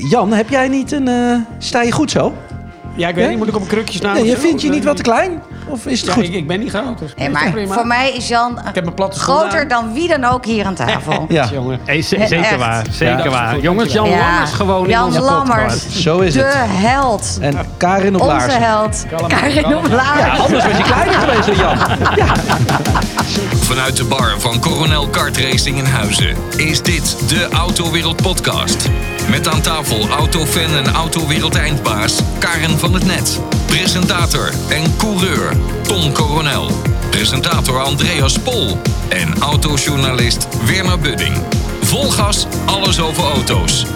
Jan, heb jij niet een... eh, sta je goed zo? Ja, ik weet Ja? niet, moet ik op een krukje staan? Nee, je vindt je niet wat te klein? Of is het Ja, goed? ik, ik ben niet groot. Dus Nee, maar prima. voor mij is Jan Ik heb mijn platte schoenen groter aan. dan wie dan ook hier aan tafel. Ja, Jongen. Hey, zeker waar, zeker Ja. waar. Jongens, Jan Ja. Lammers gewoon Jan in onze Lammers. podcast. zo is De het. held. En Karin op Onze laarzen. held. Karin op laarzen. Ja, anders was je kleiner geweest dan Jan. Vanuit de bar van Coronel Kart Racing in Huizen is dit de Autowereld Podcast. Met aan tafel autofan en autowereld eindbaas Karen van het Net. Presentator en coureur Tom Coronel. Presentator Andreas Pol. En autojournalist Werner Budding. Vol gas, alles over auto's.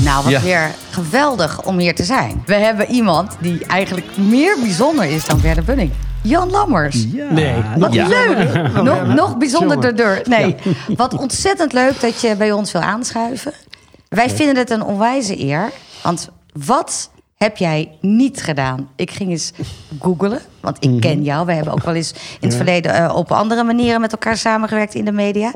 Nou, wat Ja. weer geweldig om hier te zijn. We hebben iemand die eigenlijk meer bijzonder is dan Werner Bunning. Jan Lammers. Nee, Wat Ja. leuk. Nog, nog bijzonderder. Nee, wat ontzettend leuk dat je bij ons wil aanschuiven. Wij vinden het een onwijze eer. Want wat heb jij niet gedaan? Ik ging eens googlen, want ik ken jou. We hebben ook wel eens in het verleden eh, op andere manieren met elkaar samengewerkt in de media.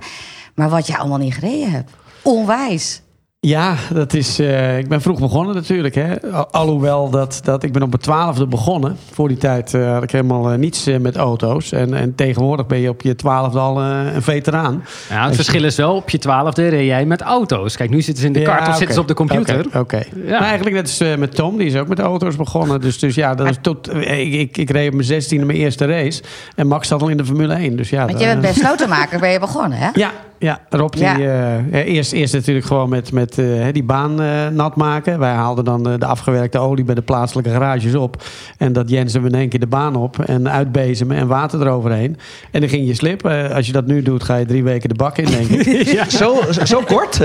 Maar wat jij allemaal niet gereden hebt. Onwijs. Ja, dat is, eh, ik ben vroeg begonnen natuurlijk. Hè. Al- Alhoewel dat, dat ik ben op mijn twaalfde begonnen. Voor die tijd eh, had ik helemaal eh, niets eh, met auto's. En, en tegenwoordig ben je op je twaalfde al een veteraan. Ja, het verschil is wel, op je twaalfde reed jij met auto's. Kijk, nu zitten ze in de Ja, kart of zitten ze op de computer. Oké. oké. Ja. Maar eigenlijk net als eh, met Tom, die is ook met auto's begonnen. Dus, dus ja, dat is tot, eh, ik, ik, ik reed op mijn zestiende mijn eerste race. En Max zat al in de Formule 1. Dus ja, Want je bent bij slotenmaker ben je begonnen, hè? Ja, ja Rob, die, Ja. eh, eerst, eerst natuurlijk gewoon met, met eh, hè, die baan eh, nat maken. Wij haalden dan de afgewerkte olie bij de plaatselijke garages op. En dat jensen we in één keer de baan op. En uitbezemen en water eroverheen. En dan ging je slip. Eh, als je dat nu doet, ga je drie weken de bak in, denk ik. Zo, zo kort?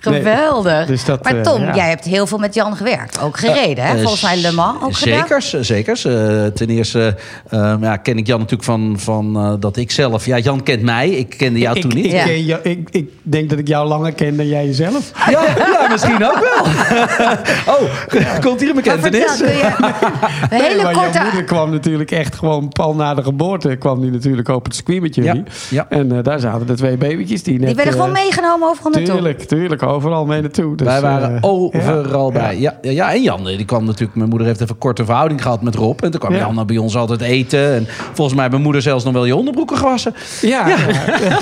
Geweldig. Dus dat, maar eh, Tom, ja. jij hebt heel veel met Jan gewerkt. Ook gereden, hè? Eh, Volgens mij Le Mans ook gedaan. Zekers, zekers. Eh, ten eerste eh, ja, ken ik Jan natuurlijk van, van eh, dat ik zelf... Ja, Jan kent mij. Ik kende jou ik, toen niet. Ik, Ja. ken jou- ik, ik denk dat ik jou langer ken dan jij jezelf. Ja, ja, misschien ook wel. oh, komt hier een Maar vertel, bekentenis? een hele maar korte... jouw moeder kwam natuurlijk echt gewoon pal na de geboorte... kwam die natuurlijk op het circuit met jullie. Ja, ja. En eh, daar zaten de twee babytjes die net... Die werden gewoon meegenomen overal naartoe. Tuurlijk, tuurlijk. Overal mee naartoe. Dus, Wij waren eh, overal ja, bij. Ja. Ja, ja, en Jan, die kwam natuurlijk... Mijn moeder heeft even een korte verhouding gehad met Rob. En toen kwam Ja. Jan bij ons altijd eten. En volgens mij heeft mijn moeder zelfs nog wel je onderbroeken gewassen. Ja, ja.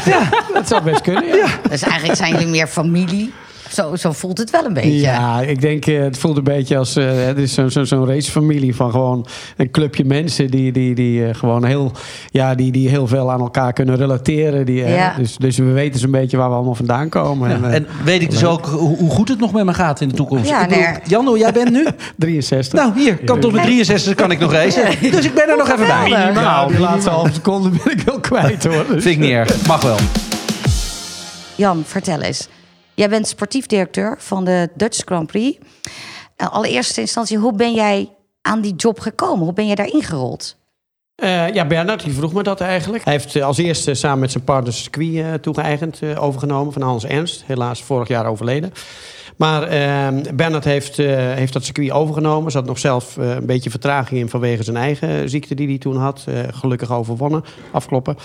ja, dat zou best kunnen. Ja, Dus eigenlijk zijn jullie meer familie. Zo, zo voelt het wel een beetje. Ja, ik denk, eh, het voelt een beetje als... eh, het is zo'n zo, zo'n racefamilie van gewoon een clubje mensen... die, die, die, eh, gewoon heel, ja, die, die heel veel aan elkaar kunnen relateren. Die, eh, Ja. dus, dus we weten zo'n beetje waar we allemaal vandaan komen. En, En weet ik dus ook hoe, hoe goed het nog met me gaat in de toekomst. Ja, bedoel, nee. Jij bent nu? 63. Nou, hier, kan tot mijn 63 kan ik nog racen. Dus ik ben er nog even bij. Geweldig. ja, die laatste halve seconde ben ik wel kwijt hoor. Dus- Vind ik niet erg. Mag wel. Jan, vertel eens. Jij bent sportief directeur van de Dutch Grand Prix. In allereerste instantie, hoe ben jij aan die job gekomen? Hoe ben jij daar ingerold? Eh, ja, Bernard die vroeg me dat eigenlijk. Hij heeft eh, als eerste samen met zijn partner circuit eh, toegeëigend, eh, overgenomen van Hans Ernst. Helaas vorig jaar overleden. Maar eh, Bernard heeft, eh, heeft dat circuit overgenomen. Zat nog zelf eh, een beetje vertraging in vanwege zijn eigen ziekte die hij toen had. Eh, gelukkig overwonnen, afkloppen.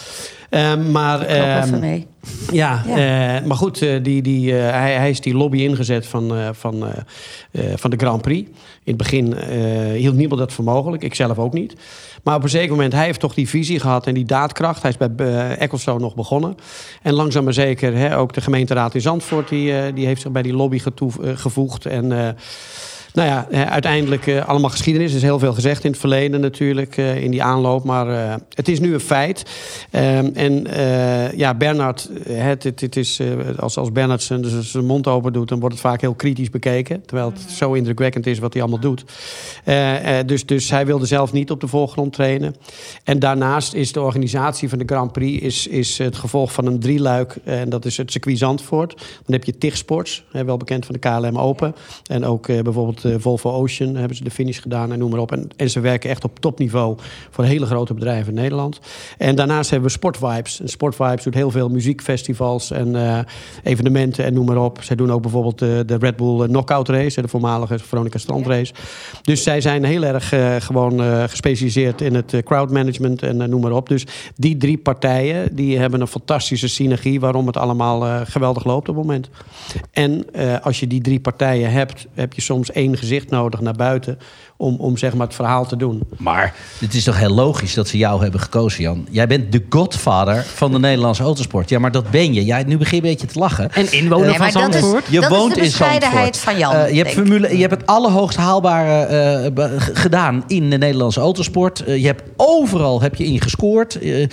Eh, maar, Klop ehm, even mee. ja, Ja. maar goed, die, die, hij, hij is die lobby ingezet van, van, van de Grand Prix. In het begin hield niemand dat voor mogelijk, ik zelf ook niet. Maar op een zeker moment, hij heeft toch die visie gehad en die daadkracht. Hij is bij uh, Ecclestone nog begonnen. En langzaam maar zeker, hè, ook de gemeenteraad in Zandvoort... die, die heeft zich bij die lobby getoe- eh, gevoegd. En eh, nou ja, eh, uiteindelijk eh, allemaal geschiedenis. Er is heel veel gezegd in het verleden natuurlijk, eh, in die aanloop. Maar het is nu een feit. Ehm, en ja, Bernard, het, het, het is, als, als Bernard zijn, mond open doet... dan wordt het vaak heel kritisch bekeken. Terwijl het zo indrukwekkend is wat hij allemaal doet. Dus, dus hij wilde zelf niet op de voorgrond trainen. En daarnaast is de organisatie van de Grand Prix... is, is het gevolg van een drieluik. En dat is het circuit Zandvoort. Dan heb je TIG Sports, wel bekend van de KLM Open. En ook bijvoorbeeld eh, Volvo Ocean hebben ze de finish gedaan en noem maar op. En, en ze werken echt op topniveau voor hele grote bedrijven in Nederland. En daarnaast hebben we Sportvibes. En Sportvibes doet heel veel muziekfestivals en eh, evenementen en noem maar op. Zij doen ook bijvoorbeeld eh, de Red Bull Knockout Race, de voormalige Veronica Strand Race. Dus zij zijn heel erg eh, gewoon eh, gespecialiseerd in het eh, crowd management en eh, noem maar op. Dus die drie partijen die hebben een fantastische synergie waarom het allemaal eh, geweldig loopt op het moment. En eh, als je die drie partijen hebt, heb je soms één gezicht nodig naar buiten om, om zeg maar het verhaal te doen. Maar het is toch heel logisch dat ze jou hebben gekozen, Jan. Jij bent de godfather van de Nederlandse autosport. Ja, maar dat ben je. Ja, nu begin je een beetje te lachen. En inwoner Nee, van maar dat is, Zandvoort. Je dat woont is de in Zandvoort. van Jan. Eh, je, hebt formule, je hebt het allerhoogst haalbare eh, gedaan in de Nederlandse autosport. Eh, je hebt overal heb je in gescoord. Eh, eh,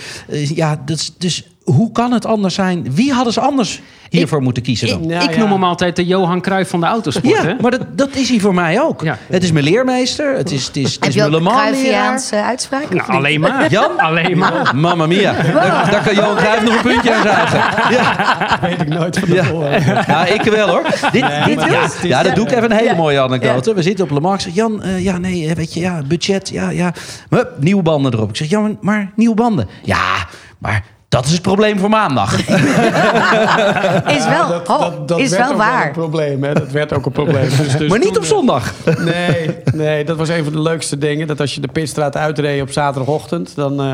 ja, dus, dus hoe kan het anders zijn? Wie hadden ze anders hiervoor moeten kiezen dan? Ik ja. noem hem altijd de Johan Cruijff van de autosport. ja, hè? maar dat, dat is hij voor mij ook. Ja. Het is mijn leermeester. Het is, het is, het is mijn Le een Mans uitspraak? Nou, alleen maar. Jan? Alleen maar. Mamma mia. Daar, daar kan Johan Cruijff nog een puntje aan zuigen. Ja. weet ik nooit van Ja. tevoren. ja, ik wel hoor. Dit, Nee, dit, maar ja, het is- ja, dat doe ik even een hele Ja. mooie anekdote. We zitten op Le Mans. Ik zeg, Jan, eh, ja, nee, eh, weet je, ja, budget, ja, ja. Hup, nieuwe banden erop. Ik zeg, Jan, maar nieuwe banden. Ja, maar dat is het probleem voor maandag. Is wel, Dat, oh, dat, dat is werd wel ook waar. een probleem. Hè? Dat werd ook een probleem. Dus, dus maar niet op zondag. Nee, nee, dat was een van de leukste dingen. Dat als je de pitstraat uitreed op zaterdagochtend... dan, eh,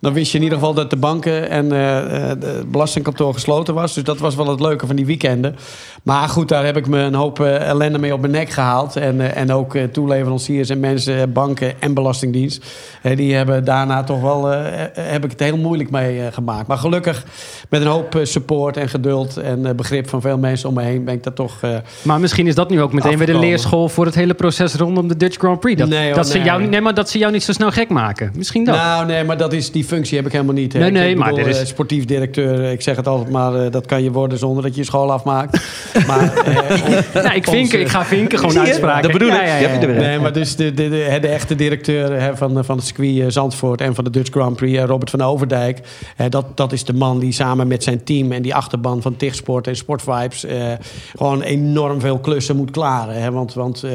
dan wist je in ieder geval dat de banken en eh, eh, de- het belastingkantoor gesloten was. Dus dat was wel het leuke van die weekenden. Maar goed, daar heb ik me een hoop eh, ellende mee op mijn nek gehaald. En, eh, en ook eh, toeleveranciers en mensen, eh, banken en belastingdienst. Eh, die hebben daarna toch wel... eh, eh, heb ik het heel moeilijk mee eh, gemaakt. Maar gelukkig met een hoop eh, support en geduld... en eh, begrip van veel mensen om me heen... ben ik dat toch... eh, Maar misschien is dat nu ook meteen weer de leerschool voor het hele proces rondom de Dutch Grand Prix. Dat, Nee, hoor, dat, ze jou, nee, maar dat ze jou niet zo snel gek maken. Misschien dat. Nou, nee, maar dat is, die functie heb ik helemaal niet. Nee, Ik nee, bedoel, maar dit is- eh, sportief directeur, ik zeg het altijd maar, eh, dat kan je worden zonder dat je je school afmaakt. maar, eh, nou, ik, onze- ik ga vinken gewoon uitspraken. Dat bedoel ik. Ja, ja, Je hebt ja. het er weer. Nee, maar dus de, de, de, de echte directeur hè, van, van het circuit eh, Zandvoort en van de Dutch Grand Prix, eh, Robert van Overdijk. hè, dat, dat is de man die samen met zijn team en die achterban van Tichsport en Sportvibes eh, gewoon enorm veel klussen moet klaren. Hè, want want eh,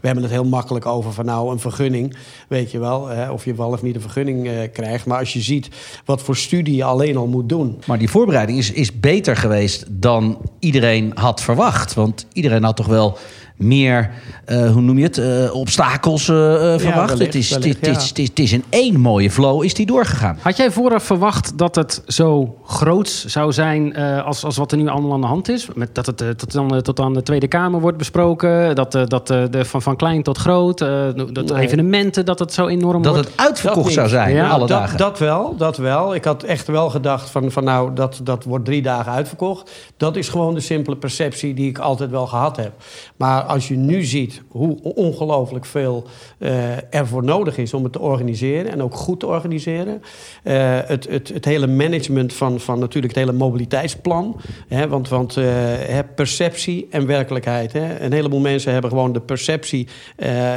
we hebben het heel makkelijk over van nou een vergunning, weet je wel. Hè, of je wel of niet een vergunning eh, krijgt. Maar als je ziet wat voor studie je alleen al moet doen. Maar die voorbereiding is, is beter geweest dan iedereen had verwacht. Want iedereen had toch wel meer, eh, hoe noem je het, eh, obstakels eh, eh, verwacht. wellicht, het, is, het, is, wellicht, het, is, ja. het, is, het is in één mooie flow is die doorgegaan. Had jij vooraf verwacht dat het zo groots zou zijn eh, als, als wat er nu allemaal aan de hand is? Met dat het eh, tot, dan, tot aan de Tweede Kamer wordt besproken. Dat, eh, dat eh, de, van, van klein tot groot. eh, dat Nee. evenementen, dat het zo enorm Dat wordt. het uitverkocht Dat zou zijn, Ja, alle dat, dagen. Dat wel, dat wel. Ik had echt wel gedacht van, van nou, dat, dat wordt drie dagen uitverkocht. Dat is gewoon de simpele perceptie die ik altijd wel gehad heb. Maar als je nu ziet hoe ongelooflijk veel eh ervoor nodig is om het te organiseren... en ook goed te organiseren. eh, het, het, het hele management van, van natuurlijk het hele mobiliteitsplan. Hè, want want eh, perceptie en werkelijkheid. Hè. Een heleboel mensen hebben gewoon de perceptie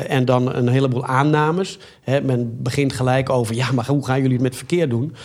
en dan een heleboel aannames. Hè. Men begint gelijk over, ja, maar hoe gaan jullie het met verkeer doen?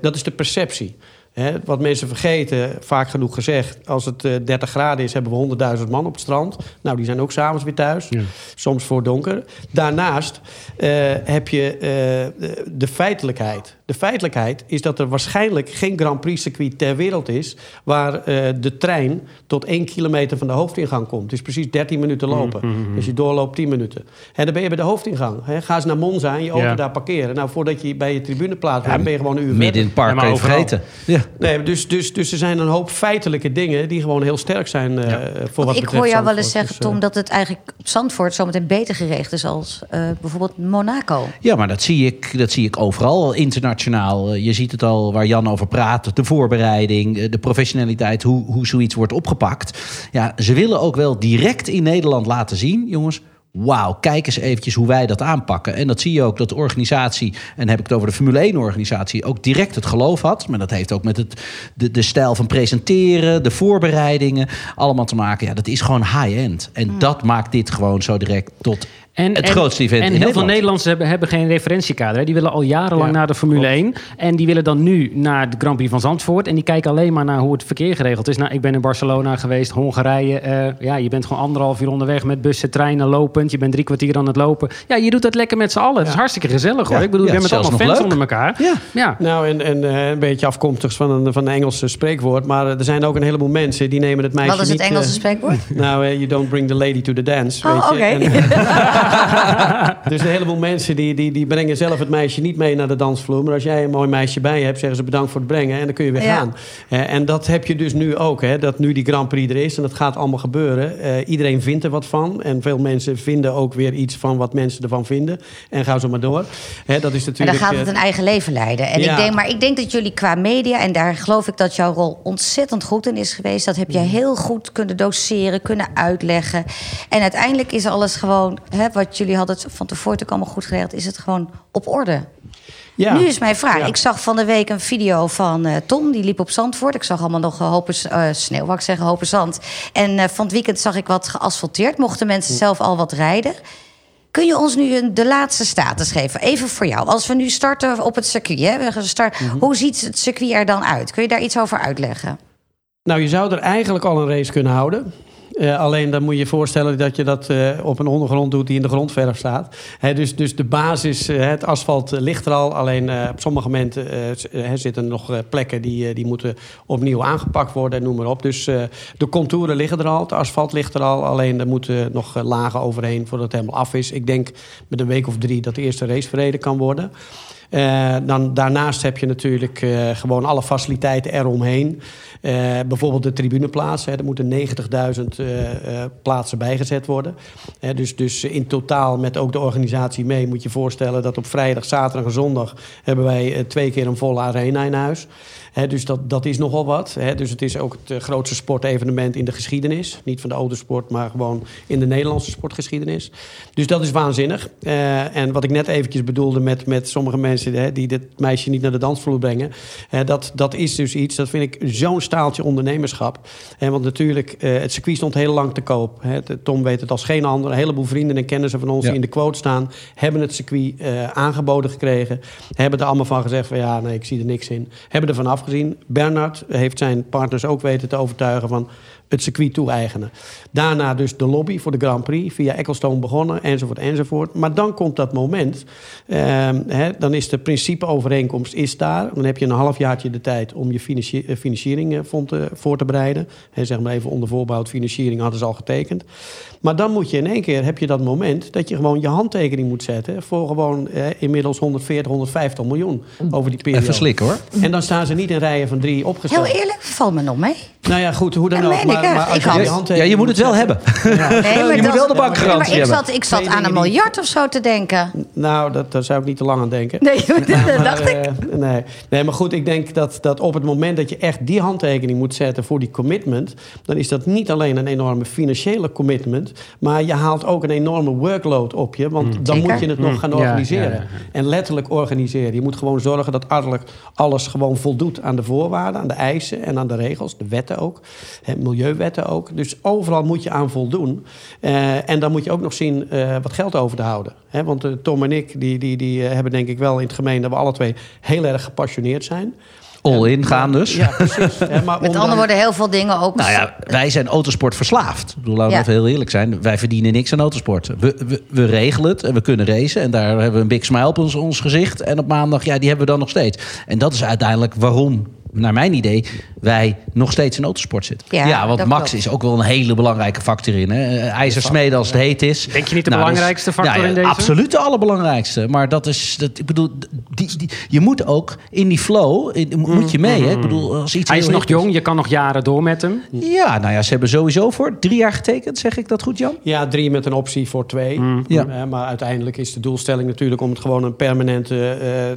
Dat is de perceptie. Hè, wat mensen vergeten, vaak genoeg gezegd... als het eh, 30 graden is, hebben we 100.000 man op het strand. Nou, die zijn ook s'avonds weer thuis. Soms voor donker. Daarnaast eh, heb je eh, de- feitelijkheid. De feitelijkheid is dat er waarschijnlijk geen Grand Prix circuit ter wereld is... waar eh, de trein tot 1 kilometer van de hoofdingang komt. Het is precies 13 minuten lopen. Als je doorloopt 10 minuten. En dan ben je bij de hoofdingang. Hè. Ga eens naar Monza en je auto Ja. daar parkeren. Nou, voordat je bij je tribuneplaats bent, ben je gewoon een uur Midden verder. in het park kan je vergeten. Ja. Nee, dus, dus, dus er zijn een hoop feitelijke dingen die gewoon heel sterk zijn eh, voor wat ik betreft hoor jou wel eens zeggen, Dus, eh, Tom, dat het eigenlijk op Zandvoort zometeen beter geregeld is als eh, bijvoorbeeld Monaco. Ja, maar dat zie ik, dat zie ik overal internationaal. Eh, Je ziet het al waar Jan over praat. De voorbereiding, eh, de professionaliteit, hoe, hoe zoiets wordt opgepakt. Ja, ze willen ook wel direct in Nederland laten zien, jongens. Wauw, kijk eens eventjes hoe wij dat aanpakken. En dat zie je ook dat de organisatie, en dan heb ik het over de Formule 1-organisatie, ook direct het geloof had. Maar dat heeft ook met het, de, de stijl van presenteren, de voorbereidingen, allemaal te maken. Ja, dat is gewoon high-end. En dat maakt dit gewoon zo direct tot En, Het en- grootste event En heel veel Nederland. Nederlanders hebben, hebben geen referentiekader. Hè. Die willen al jarenlang Ja, naar de Formule 1. En die willen dan nu naar de Grand Prix van Zandvoort. En die kijken alleen maar naar hoe het verkeer geregeld is. Nou, ik ben in Barcelona geweest, Hongarije. eh, ja, je bent gewoon anderhalf uur onderweg met bussen, treinen, lopend. Je bent drie kwartier aan het lopen. Ja, je doet dat lekker met z'n allen. Het is hartstikke gezellig hoor. Ja, Ik bedoel, je bent met allemaal fans leuk. onder elkaar. Ja. ja. Nou, en, en eh, een beetje afkomstig van een, van een Engelse spreekwoord. Maar er zijn ook een heleboel mensen die nemen het meisje Wat is het niet... Engelse eh, spreekwoord? nou, you don't bring the lady to the dance. Oh, weet je. oké. dus een heleboel mensen die, die, die brengen zelf het meisje niet mee naar de dansvloer. Maar als jij een mooi meisje bij je hebt, zeggen ze bedankt voor het brengen. En dan kun je weer Ja. gaan. En dat heb je dus nu ook. Hè, dat nu die Grand Prix er is en dat gaat allemaal gebeuren. Eh, iedereen vindt er wat van. En veel mensen vinden ook weer iets van wat mensen ervan vinden. En ga zo maar door. Hè, dat is En natuurlijk... dan gaat het eh, een eigen leven leiden. En Ja. ik denk, maar ik denk dat jullie qua media, en daar geloof ik dat jouw rol ontzettend goed in is geweest. Dat heb jij heel goed kunnen doseren, kunnen uitleggen. En uiteindelijk is alles gewoon, hè, wat jullie hadden het van tevoren natuurlijk allemaal goed geregeld, is het gewoon op orde. ja. Nu is mijn vraag. Ja. Ik zag van de week een video van eh, Tom, die liep op Zandvoort. Ik zag allemaal nog hopen eh, sneeuw, wou ik zeggen, hopen zand. En eh, van het weekend zag ik wat geasfalteerd. Mochten mensen zelf al wat rijden. Kun je ons nu een, de laatste status geven? Even voor jou. Als we nu starten op het circuit. Hè? We gaan start, Hoe ziet het circuit er dan uit? Kun je daar iets over uitleggen? Nou, je zou er eigenlijk al een race kunnen houden. Eh, alleen dan moet je je voorstellen dat je dat eh, op een ondergrond doet die in de grondverf staat. Dus, dus de basis, eh, het asfalt ligt er al. Alleen op sommige momenten zitten nog plekken die, die moeten opnieuw aangepakt worden en noem maar op. Dus de contouren liggen er al, het asfalt ligt er al. Alleen er moeten nog lagen overheen voordat het helemaal af is. Ik denk met een week of drie dat de eerste race verreden kan worden. Eh, dan, daarnaast heb je natuurlijk eh, gewoon alle faciliteiten eromheen. Eh, bijvoorbeeld de tribuneplaatsen. Hè, er moeten 90.000 eh, eh, plaatsen bijgezet worden. Dus, dus in totaal met ook de organisatie mee moet je voorstellen... dat op vrijdag, zaterdag en zondag hebben wij twee keer een volle arena in huis. Dus dat, dat is nogal wat. Dus het is ook het eh, grootste sportevenement in de geschiedenis. Niet van de autosport, maar gewoon in de Nederlandse sportgeschiedenis. Dus dat is waanzinnig. Eh, en wat ik net eventjes bedoelde met, met sommige mensen die dit meisje niet naar de dansvloer brengen. dat, dat is dus iets, dat vind ik zo'n staaltje ondernemerschap. Want natuurlijk, eh, het circuit stond heel lang te koop. Tom weet het als geen ander. Een heleboel vrienden en kennissen van ons Ja. die in de quote staan... hebben het circuit aangeboden gekregen. Hebben er allemaal van gezegd van ja, nee, ik zie er niks in. Hebben er van afgezien. Bernard heeft zijn partners ook weten te overtuigen van het circuit toe-eigenen. Daarna dus de lobby voor de Grand Prix, via Ecclestone begonnen, enzovoort, enzovoort. Maar dan komt dat moment, ehm, hè, dan is de principeovereenkomst is daar. Dan heb je een halfjaartje de tijd om je eh, financiering eh, voor te, voor te bereiden. Hè, zeg maar even onder voorbouw, financiering hadden ze al getekend. Maar dan moet je in één keer, heb je dat moment... dat je gewoon je handtekening moet zetten... voor gewoon eh, inmiddels 140, 150 miljoen over die periode. Even slikken hoor. En dan staan ze niet in rijen van drie opgesteld. Heel eerlijk, valt me nog mee. Nou ja, goed, hoe dan Dat ook. Maar, maar als Ik je Ja, je moet het wel hebben. Nee, maar je moet wel de Nee, maar bankgarantie ik hebben. zat, ik zat aan een miljard of zo te denken. Nou, dat, daar zou ik niet te lang aan denken. Nee, dat Maar, dacht ik. eh, nee. nee, maar goed, ik denk dat, dat op het moment dat je echt die handtekening moet zetten voor die commitment, dan is dat niet alleen een enorme financiële commitment, maar je haalt ook een enorme workload op je, want dan Zeker. moet je het nog gaan Ja, organiseren. ja, ja, ja. En letterlijk organiseren. Je moet gewoon zorgen dat alles, alles gewoon voldoet aan de voorwaarden, aan de eisen en aan de regels, de wetten ook, hè, milieuwetten ook. Dus overal moet je aan voldoen. Eh, en dan moet je ook nog zien eh, wat geld over te houden. Hè, want eh, Tom en ik die, die, die hebben denk ik wel in het gemeen dat we alle twee heel erg gepassioneerd zijn. All in gaan dus. Ja, precies. Hè, maar Met andere woorden, heel veel dingen ook. Nou ja, wij zijn autosport verslaafd. Ik bedoel, laten we Ja. even heel eerlijk zijn. Wij verdienen niks aan autosport. We, we, we regelen het en we kunnen racen. En daar hebben we een big smile op ons, ons gezicht. En op maandag, ja, die hebben we dan nog steeds. En dat is uiteindelijk waarom, naar mijn idee, wij nog steeds in autosport zitten. Ja, Ja, want Max klopt. is ook wel een hele belangrijke factor in. Hè? Eh, IJzersmede als het heet is. Denk je niet de Nou, is- belangrijkste factor ja, ja, in deze? Absoluut de allerbelangrijkste. Maar dat is, dat, ik bedoel, die, die, je moet ook in die flow, in- moet je mee. Hè? Ik bedoel, als iets Hij is nog jong, je kan nog jaren door met hem. ja, nou ja, ze hebben sowieso voor drie jaar getekend. Zeg ik dat goed, Jan? Ja, drie met een optie voor twee. Ja. Eh, maar uiteindelijk is de doelstelling natuurlijk om het gewoon een permanente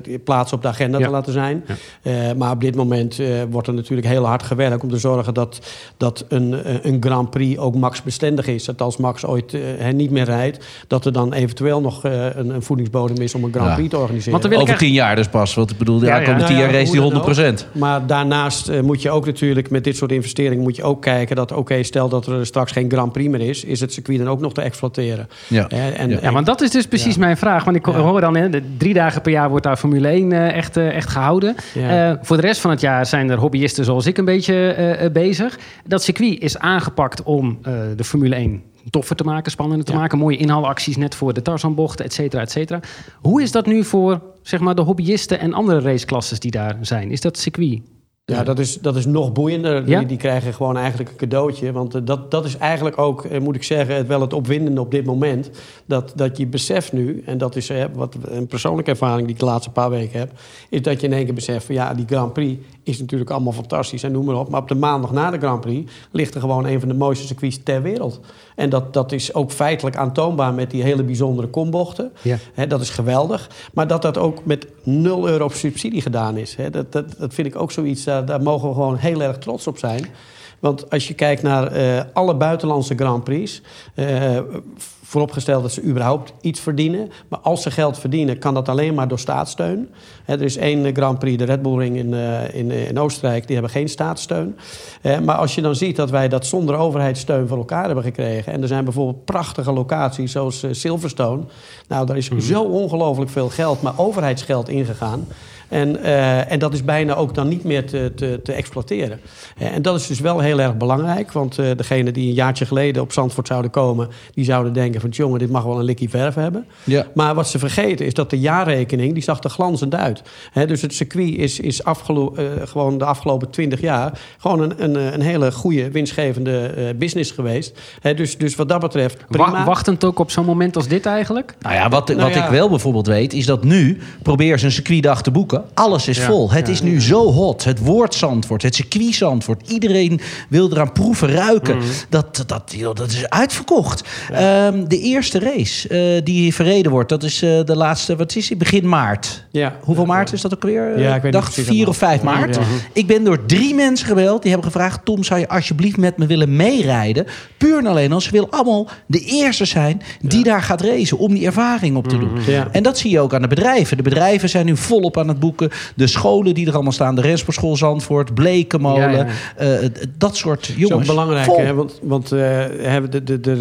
eh, plaats op de agenda Ja. te laten zijn. Eh, maar op dit moment moment eh, wordt er natuurlijk heel hard gewerkt om te zorgen dat, dat een, eh, een Grand Prix ook max bestendig is. Dat als Max ooit eh, niet meer rijdt, dat er dan eventueel nog eh, een, een voedingsbodem is om een Grand Ja. Prix te organiseren. Er Over tien jaar dus pas. Want ik bedoel, de Ja, aankomende Nou tien ja, jaar race die hoe dan 100 ook. Maar daarnaast eh, moet je ook natuurlijk met dit soort investeringen moet je ook kijken dat oké, stel dat er straks geen Grand Prix meer is, is het circuit dan ook nog te exploiteren. Ja. En, Ja, want dat is dus precies Ja. mijn vraag. Want ik Ja. hoor dan, hè, de drie dagen per jaar wordt daar Formule 1 eh, echt, echt gehouden. Ja. Eh, voor de rest van het jaar zijn er hobbyisten zoals ik een beetje eh, eh, bezig. Dat circuit is aangepakt om eh, de Formule 1 toffer te maken, spannender te Ja. maken. Mooie inhaalacties net voor de Tarzanbochten, et cetera, et cetera. Hoe is dat nu voor zeg maar, de hobbyisten en andere raceklasses die daar zijn? Is dat circuit? Ja, dat is, dat is nog boeiender. Ja? Die, die krijgen gewoon eigenlijk een cadeautje. Want eh, dat, dat is eigenlijk ook, eh, moet ik zeggen, het, wel het opwindende op dit moment. Dat, dat je beseft nu, en dat is eh, wat, een persoonlijke ervaring die ik de laatste paar weken heb... is dat je in één keer beseft van ja, die Grand Prix is natuurlijk allemaal fantastisch en noem maar op. Maar op de maandag na de Grand Prix ligt er gewoon een van de mooiste circuits ter wereld. En dat, dat is ook feitelijk aantoonbaar met die hele bijzondere kombochten. Ja. Dat is geweldig. Maar dat dat ook met 0 euro subsidie gedaan is. Dat, dat, dat vind ik ook zoiets, daar, daar mogen we gewoon heel erg trots op zijn. Want als je kijkt naar eh, alle buitenlandse Grand Prix... eh, vooropgesteld dat ze überhaupt iets verdienen. Maar als ze geld verdienen, kan dat alleen maar door staatssteun. Hè, er is één Grand Prix, de Red Bull Ring in, eh, in, in Oostenrijk... die hebben geen staatssteun. Maar als je dan ziet dat wij dat zonder overheidssteun voor elkaar hebben gekregen... en er zijn bijvoorbeeld prachtige locaties zoals Silverstone... nou, daar is zo ongelooflijk veel geld, maar overheidsgeld ingegaan... En, eh, en dat is bijna ook dan niet meer te, te, te exploiteren. Eh, en dat is dus wel heel erg belangrijk. Want eh degene die een jaartje geleden op Zandvoort zouden komen... die zouden denken van... jongen, dit mag wel een likkie verf hebben. Ja. Maar wat ze vergeten is dat de jaarrekening... die zag er glanzend uit. Hè, dus het circuit is, is afgelo- eh, gewoon de afgelopen twintig jaar... gewoon een, een, een hele goede, winstgevende eh, business geweest. Hè, dus, dus wat dat betreft prima. Wa- wachtend ook op zo'n moment als dit eigenlijk? Nou ja, wat, Nou wat ja. ik wel bijvoorbeeld weet, is dat nu probeer ze een circuitdag te boeken. Alles is Ja. vol. Het is nu zo hot. Het woord Zandvoort, het circuit Zandvoort. Iedereen wil eraan proeven, ruiken. Mhm. dat, dat, joh, dat is uitverkocht. Ehm, de eerste race eh, die verreden wordt, dat is eh, de laatste, wat is die? Begin maart. Ja. Hoeveel maart is dat ook weer? Ja, ik weet precies 4 of 5 helemaal. maart. Ja. Ik ben door drie mensen gebeld. Die hebben gevraagd: Tom, zou je alsjeblieft met me willen meerijden? Puur en alleen als ze willen allemaal de eerste zijn die daar gaat racen. Om die ervaring op te doen. Ja. En dat zie je ook aan de bedrijven. De bedrijven zijn nu volop aan het boeken. De scholen die er allemaal staan. De Rensportschool Zandvoort, Blekenmolen. Ja, ja. eh, dat soort Dat jongens. is ook belangrijk, Vol. hè? want, want eh,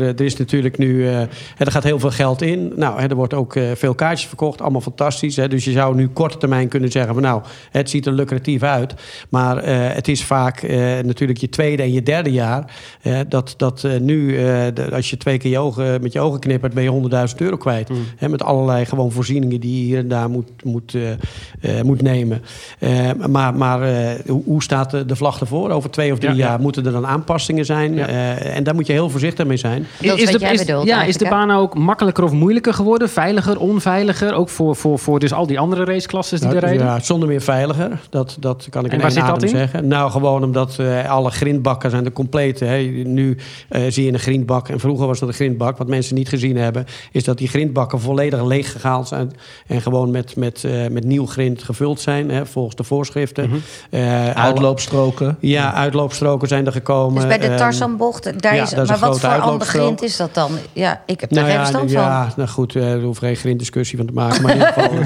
er is natuurlijk nu... eh, er gaat heel veel geld in. Nou, hè, er wordt ook eh, veel kaartjes verkocht. Allemaal fantastisch. Hè? Dus je zou nu korte termijn kunnen zeggen... Van, nou, het ziet er lucratief uit. Maar eh, het is vaak eh, natuurlijk je tweede en je derde jaar... eh, dat, dat eh, nu, eh, als je twee keer je ogen, met je ogen knippert... ben je 100.000 euro kwijt. Hè, met allerlei gewoon voorzieningen die je hier en daar moet, moet, eh, eh, moet nemen. Eh, maar maar eh, hoe, hoe staat de, de vlag ervoor? Over twee of drie Ja, ja. jaar moeten er dan aanpassingen zijn. Ja. Eh, en daar moet je heel voorzichtig mee zijn. Dat is jij bedoelt ja, is de baan ook makkelijker of moeilijker geworden? Veiliger, onveiliger? Ook voor, voor, voor dus al die andere raceklasses die Nou, er rijden? ja, zonder meer veiliger. Dat, dat kan ik En in waar één zit dat adem in? zeggen. Nou, gewoon omdat eh, alle grindbakken zijn de complete. Hè. Nu eh, zie je een grindbak. En vroeger was dat een grindbak. Wat mensen niet gezien hebben, is dat die grindbakken volledig leeg gehaald zijn. En gewoon met, met, eh, met nieuw grind gevuld zijn, hè, volgens de voorschriften. Mhm. Eh, alle- Uitloopstroken. Ja, uitloopstroken zijn er gekomen. Dus bij de Ehm, Tarzanbocht, daar ja, is, dat is maar een wat voor ander grind is dat dan? Ja, ik heb daar Nou geen ja, verstand ja, van. nou goed, eh, er hoeft geen grindiscussie van te maken. Maar in ieder geval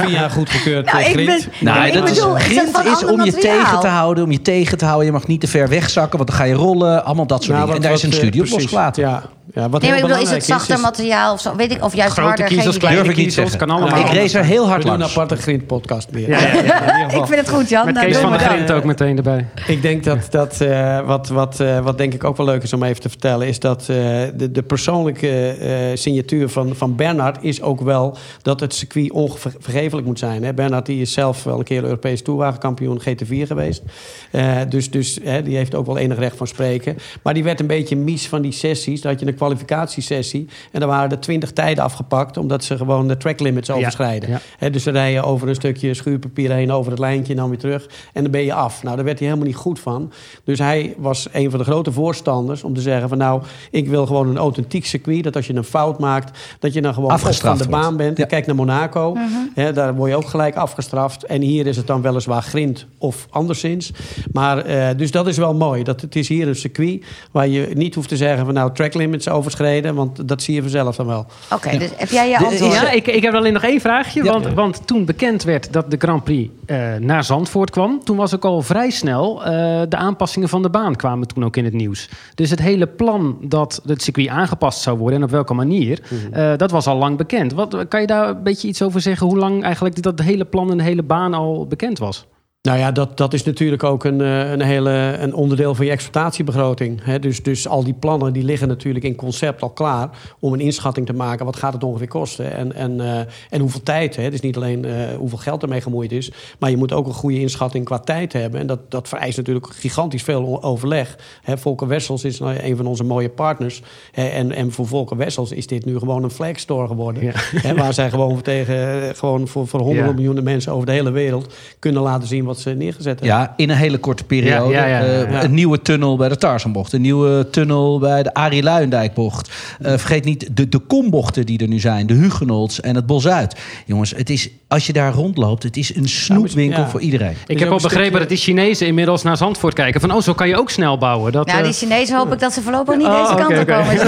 via goedgekeurd Nou, eh, grind. ben- Nou, ik dat bedoel, is, grind van is om je materiaal? tegen te houden, om je tegen te houden. Je mag niet te ver wegzakken, want dan ga je rollen. Allemaal dat soort Nou, dingen. En daar is een eh, studie op losgelaten. Ja, ja, wat Nee, maar heel ik bedoel, is het zachter materiaal of zo? Weet ik, of juist Grote harder? kiezels, kleine Durf ik niet kiezels, zeggen. kan allemaal. ik race er heel hard We doen een langs. aparte grindpodcast meer. Ja, ja, ja. Ik vind het goed, Jan. Met Nou, Kees van der maar. Grint ook meteen erbij. Ik denk dat, dat eh, wat, wat, eh, wat denk ik ook wel leuk is om even te vertellen... is dat eh, de, de persoonlijke eh, signatuur van, van Bernhard is ook wel... dat het circuit onvergeeflijk moet zijn. Hè? Bernhard die is zelf wel een keer Europees toerwagenkampioen GT4 geweest. Eh, dus dus hè, die heeft ook wel enig recht van spreken. Maar die werd een beetje mies van die sessies. Dat je een kwalificatiesessie. En dan waren er 20 tijden afgepakt, omdat ze gewoon de track limits overschrijden. ja. Hè, dus ze rijden over een stukje schuurpapier heen, over het lijntje en dan weer terug. En dan ben je af. Nou, daar werd hij helemaal niet goed van. Dus hij was een van de grote voorstanders om te zeggen van nou, ik wil gewoon een authentiek circuit. Dat als je een fout maakt, dat je dan gewoon van Afgestraft de baan bent. Ja. Kijk naar Monaco. Hè, daar word je ook gelijk afgestraft. En hier is het dan weliswaar grind of anderszins. Maar eh, dus dat is wel mooi. Dat het is hier een circuit waar je niet hoeft te zeggen van nou track limits overschreden. Want dat zie je vanzelf dan wel. Oké, dus heb jij je antwoord? Ja, ik, ik heb alleen nog één vraagje. Ja. Want, want toen bekend werd dat de Grand Prix eh, naar Zandvoort kwam... toen was ook al vrij snel eh, de aanpassingen van de baan kwamen toen ook in het nieuws. Dus het hele plan dat het circuit aangepast zou worden... en op welke manier, eh, dat was al lang bekend. Wat, kan je daar een beetje iets over zeggen... hoe lang eigenlijk dat hele plan en de hele baan al bekend was? Nou ja, dat, dat is natuurlijk ook een, eh, een, hele, een onderdeel van je exploitatiebegroting. Hè? Dus, dus al die plannen die liggen natuurlijk in concept al klaar... om een inschatting te maken, wat gaat het ongeveer kosten? En, en, eh, en hoeveel tijd. Hè? Het is niet alleen eh, hoeveel geld ermee gemoeid is... maar je moet ook een goede inschatting qua tijd hebben. En dat, dat vereist natuurlijk gigantisch veel overleg. Hè? Volker Wessels is nou een van onze mooie partners. Hè? En, en voor Volker Wessels is dit nu gewoon een flagstore geworden. Ja. Hè? Waar zij gewoon, tegen, gewoon voor, voor honderden Ja. miljoenen mensen over de hele wereld... kunnen laten zien wat ze neergezet hebben. Ja, in een hele korte periode. Ja, ja, ja, ja. Eh. Een nieuwe tunnel bij de Tarzanbocht. Een nieuwe tunnel bij de Arie Luijendijkbocht. Eh, vergeet niet de, de kombochten die er nu zijn. De Hugenolts en het Bos-Zuid. Jongens, het is, als je daar rondloopt, het is een snoepwinkel ja. voor iedereen. Ik heb al begrepen stukje- dat die Chinezen inmiddels naar Zandvoort kijken. Van, oh, zo kan je ook snel bouwen. Dat, Nou, eh, die Chinezen hoop ik dat ze voorlopig niet Oh, deze kant op komen.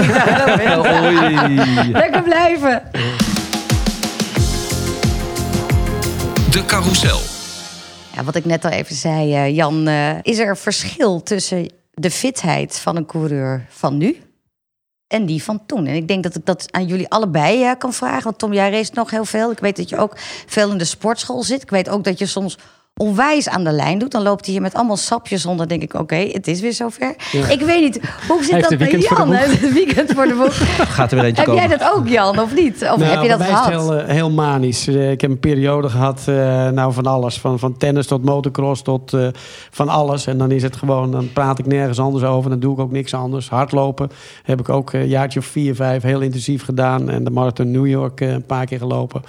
Oei. Lekker blijven. De carousel. Wat ik net al even zei, eh, Jan, eh, is er verschil tussen de fitheid van een coureur van nu en die van toen? En ik denk dat ik dat aan jullie allebei eh, kan vragen. Want Tom, jij race nog heel veel. Ik weet dat je ook veel in de sportschool zit. Ik weet ook dat je soms onwijs aan de lijn doet. Dan loopt hij hier met allemaal sapjes onder. Dan denk ik, oké, het is weer zover. Ik weet niet, hoe zit dat bij Jan? Het weekend voor de boek. Gaat er weer eentje Heb komen. jij dat ook, Jan, of niet? Of Nou, heb je dat bij mij is gehad? het heel, eh, heel manisch. Eh, ik heb een periode gehad, eh, nou van alles. Van, van tennis tot motocross tot eh, van alles. En dan is het gewoon, dan praat ik nergens anders over. Dan doe ik ook niks anders. Hardlopen heb ik ook eh, een jaartje of vier, vijf heel intensief gedaan. En de marathon New York eh, een paar keer gelopen.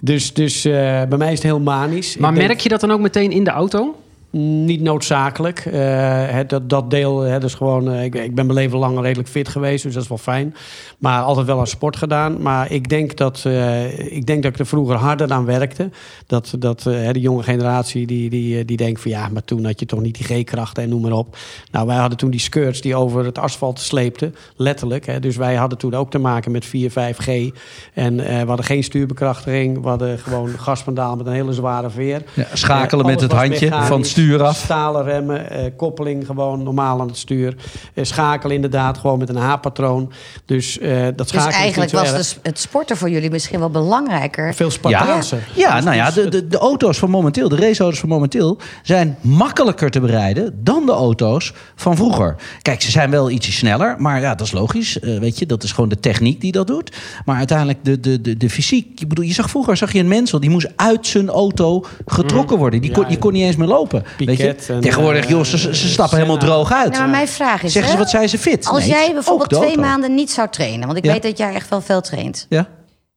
Dus, dus eh, bij mij is het heel manisch. maar Ik denk- merk je dat dan ook meteen in de auto? Niet noodzakelijk. Eh, het, dat, dat deel, hè, dus gewoon, eh, ik, ik ben mijn leven lang redelijk fit geweest, dus dat is wel fijn. Maar altijd wel aan sport gedaan. Maar ik denk dat, eh, ik, denk dat ik er vroeger harder aan werkte. Dat, dat de jonge generatie die, die, die denkt van ja, maar toen had je toch niet die G-krachten en noem maar op. Nou, wij hadden toen die skirts die over het asfalt sleepten, letterlijk. Hè. Dus wij hadden toen ook te maken met 4, 5G. En we hadden geen stuurbekrachtiging. We hadden gewoon gaspedaal met een hele zware veer. Ja, schakelen met het handje van stuur af. Stalen remmen, eh, koppeling gewoon normaal aan het stuur. Eh, schakelen inderdaad gewoon met een H-patroon. Dus eh, dat Dus schakelen is eigenlijk was dus het sporten voor jullie misschien wel belangrijker. veel Spartaanser. ja Dus- nou ja, dus de, de, de auto's van momenteel, de raceauto's van momenteel, zijn makkelijker te bereiden dan de auto's van vroeger. Kijk, ze zijn wel ietsje sneller, maar ja, dat is logisch. eh, weet je, dat is gewoon de techniek die dat doet. Maar uiteindelijk de, de, de, de fysiek. Ik bedoel, je zag vroeger zag je een mensel die moest uit zijn auto getrokken worden. Die kon, die kon niet eens meer lopen. Weet je? Piquet en, Tegenwoordig, eh, joh, ze, ze stappen helemaal droog uit. Nou, maar mijn vraag is, Zeggen ze wat zijn ze fit? als Nee, jij bijvoorbeeld twee maanden niet zou trainen, want ik Ja. weet dat jij echt wel veel traint, Ja?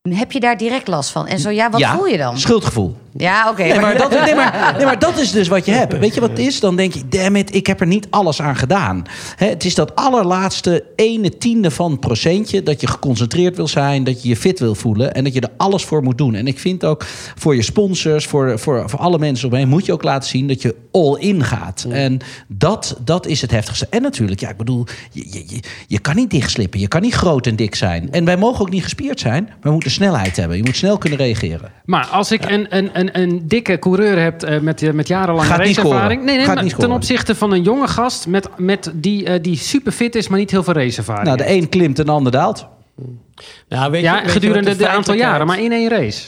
Heb je daar direct last van? En zo ja, wat ja, voel je dan? Schuldgevoel. Ja, oké. Nee maar, dat, nee, maar, nee, maar dat is dus wat je hebt. Weet je wat het is? Dan denk je, damn it, ik heb er niet alles aan gedaan. Hè, het is dat allerlaatste ene tiende van procentje... dat je geconcentreerd wil zijn, dat je je fit wil voelen... en dat je er alles voor moet doen. En ik vind ook voor je sponsors, voor, voor, voor alle mensen omheen... moet je ook laten zien dat je all in gaat. En dat, dat is het heftigste. En natuurlijk, ja, ik bedoel, je, je, je, je kan niet dichtslippen. Je kan niet groot en dik zijn. En wij mogen ook niet gespierd zijn. Maar we moeten snelheid hebben. Je moet snel kunnen reageren. Maar als ik een, een, een, een dikke coureur heb eh, met, eh, met jarenlange Gaat raceervaring... Nee, nee, Gaat maar niet ten opzichte van een jonge gast met, met die, eh, die super fit is, maar niet heel veel raceervaring Nou, de heeft. een klimt en de ander daalt. Nou, weet je- Ja, weet gedurende de aantal jaren, maar in één race.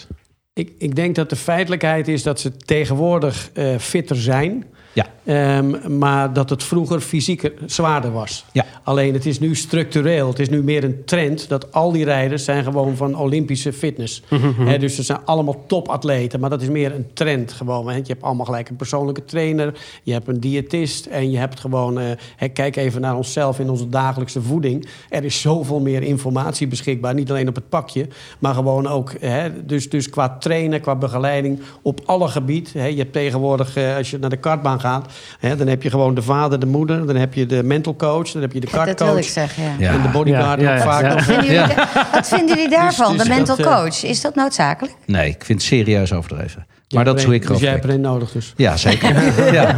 Ik, ik denk dat de feitelijkheid is dat ze tegenwoordig eh, fitter zijn. Ja. Ehm, maar dat het vroeger fysieker zwaarder was. Ja. Alleen het is nu structureel. Het is nu meer een trend dat al die rijders zijn gewoon van Olympische fitness. Hè, dus ze zijn allemaal topatleten. Maar dat is meer een trend gewoon. Je hebt allemaal gelijk een persoonlijke trainer. Je hebt een diëtist. En je hebt gewoon... eh, kijk even naar onszelf in onze dagelijkse voeding. Er is zoveel meer informatie beschikbaar. Niet alleen op het pakje. Maar gewoon ook... Dus, dus qua trainen, qua begeleiding. Op alle gebieden. Hè. Je hebt tegenwoordig, eh, als je naar de kartbaan gaat... Hè, dan heb je gewoon de vader, de moeder. Dan heb je de mental coach. Dan heb je de Dat wil ik kartcoach. zeggen, ja. Ja. En de bodyguard Ja, ja, ook ja, vaak ja. nog. Vinden jullie wat vinden jullie daarvan, Dus- dus de mental dat, eh, coach? Is dat noodzakelijk? Nee, ik vind het serieus overdreven. Maar dat is hoe ik Dus jij hebt er een nodig dus. Ja, zeker. ja.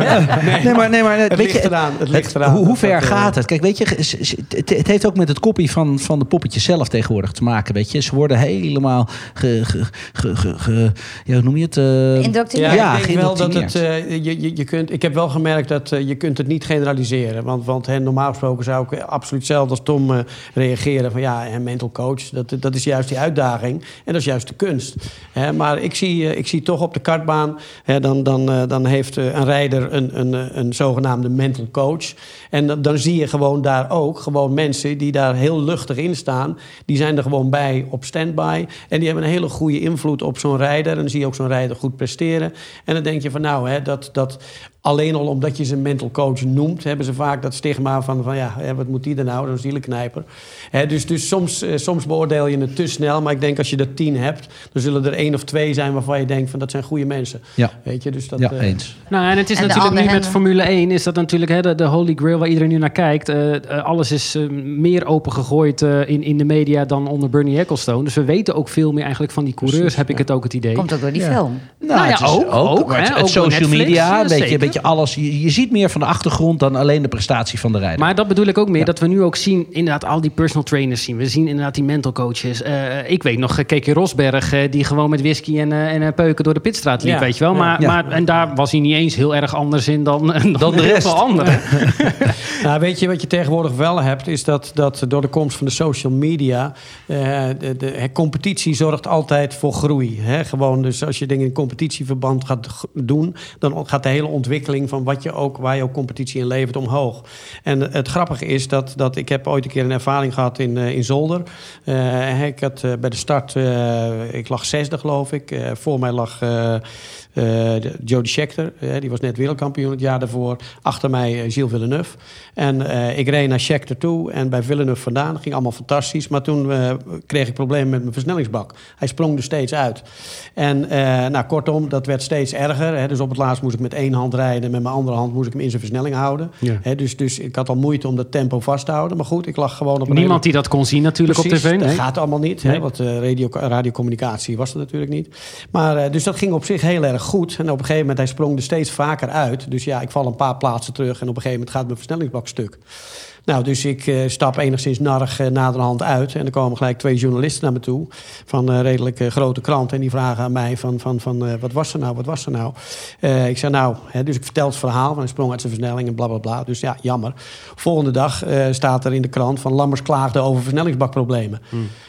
Nee, maar, nee, maar Het weet ligt je, eraan, het ligt eraan. hoe, hoe ver eh, gaat het? Kijk, weet je, het, het heeft ook met het kopie van, van de poppetjes zelf tegenwoordig te maken. Weet je, ze worden helemaal. Ge, ge, ge, ge- ge- ja, hoe noem je het? eh, Indoctrineerd. Ja, Ja, ik denk wel dat het. eh, je, je, je kunt, ik heb wel gemerkt dat je kunt het niet generaliseren. Want, want hè, normaal gesproken zou ik absoluut hetzelfde als Tom eh, reageren. Van ja, een mental coach, dat, dat is juist die uitdaging. En dat is juist de kunst. Hè, maar ik zie, ik zie toch op de kartbaan. Hè, dan, dan, eh, dan heeft eh, een rijder een, een, eh, een zogenaamde mental coach. En dan, dan zie je gewoon daar ook gewoon mensen die daar heel luchtig in staan. Die zijn er gewoon bij op standby. En die hebben een hele goede invloed op zo'n rijder. En dan zie je ook zo'n rijder goed presteren. En dan denk je van nou, hè, dat, dat alleen al omdat je ze mental coach noemt, hebben ze vaak dat stigma van, van ja, wat moet die er nou, zo'n zielenknijper. Hè, dus dus soms, soms beoordeel je het te snel. Maar ik denk als je er tien hebt, dan zullen er één of twee zijn waarvan je denkt van dat zijn goede mensen. Ja. Weet je, dus dat, ja, eh, eens. Nou, en het is En natuurlijk nu met Formule 1 is dat natuurlijk hè, de, de holy grail waar iedereen nu naar kijkt. Eh, eh, alles is meer opengegooid eh in, in de media dan onder Bernie Ecclestone. Dus we weten ook veel meer eigenlijk van die coureurs, Precies, heb ik ja. het ook het idee. Komt ook door die film. Nou, ja, het is ook, ook, maar hè, het, ook social Netflix, media, ja, een beetje, beetje alles. Je, je ziet meer van de achtergrond dan alleen de prestatie van de rijder. Maar dat bedoel ik ook meer, Ja. dat we nu ook zien, inderdaad, al die personal trainers zien. We zien inderdaad die mental coaches. Eh, ik weet nog, uh, Keke Rosberg, eh, die gewoon met whisky en, eh, en peuken door de pitstraat liep, Ja. weet je wel. Maar, Ja. maar, en daar was hij niet eens heel erg anders in dan, dan, de heel rest. veel anderen. Nou, weet je wat je tegenwoordig wel hebt, is dat, dat door de komst van de social media, eh, de, de, competitie zorgt altijd voor groei. Hè? Gewoon, dus als je dingen in competitieverband gaat doen, dan gaat de hele ontwikkeling van wat je ook, waar je ook competitie in levert omhoog. En het grappige is dat, dat ik heb ooit een keer een ervaring gehad in, eh, in Zolder. Eh, ik had eh, bij de start, eh, ik lag zesde geloof ik. Eh, voor mij lag euh, Jody Scheckter, eh, die was net wereldkampioen het jaar daarvoor. Achter mij eh, Gilles Villeneuve. En eh, ik reed naar Scheckter toe en bij Villeneuve vandaan. ging allemaal fantastisch. Maar toen eh, kreeg ik problemen met mijn versnellingsbak. Hij sprong er steeds uit. En eh, nou, kortom, dat werd steeds erger. Hè. Dus op het laatst moest ik met één hand rijden. En met mijn andere hand moest ik hem in zijn versnelling houden. Ja. Hè, dus, dus ik had al moeite om dat tempo vast te houden. Maar goed, ik lag gewoon op een Niemand hele- die dat kon zien natuurlijk Precies, op tv. Dat Nee. gaat allemaal niet, Nee. hè, want eh, radio, radiocommunicatie was er natuurlijk niet. Maar, eh, dus dat ging op zich heel erg goed. En op een gegeven moment, hij sprong er steeds vaker uit. Dus ja, ik val een paar plaatsen terug en op een gegeven moment gaat mijn versnellingsbak stuk. Nou, dus ik eh, stap enigszins narrig eh, naderhand uit. En er komen gelijk twee journalisten naar me toe. Van een redelijk grote krant. En die vragen aan mij van, van, van eh, wat was er nou, wat was er nou? Eh, ik zei nou, hè, dus ik vertel het verhaal. Van hij sprong uit zijn versnelling en bla bla bla. Dus ja, jammer. Volgende dag eh, staat er in de krant van Lammers klaagde over versnellingsbakproblemen.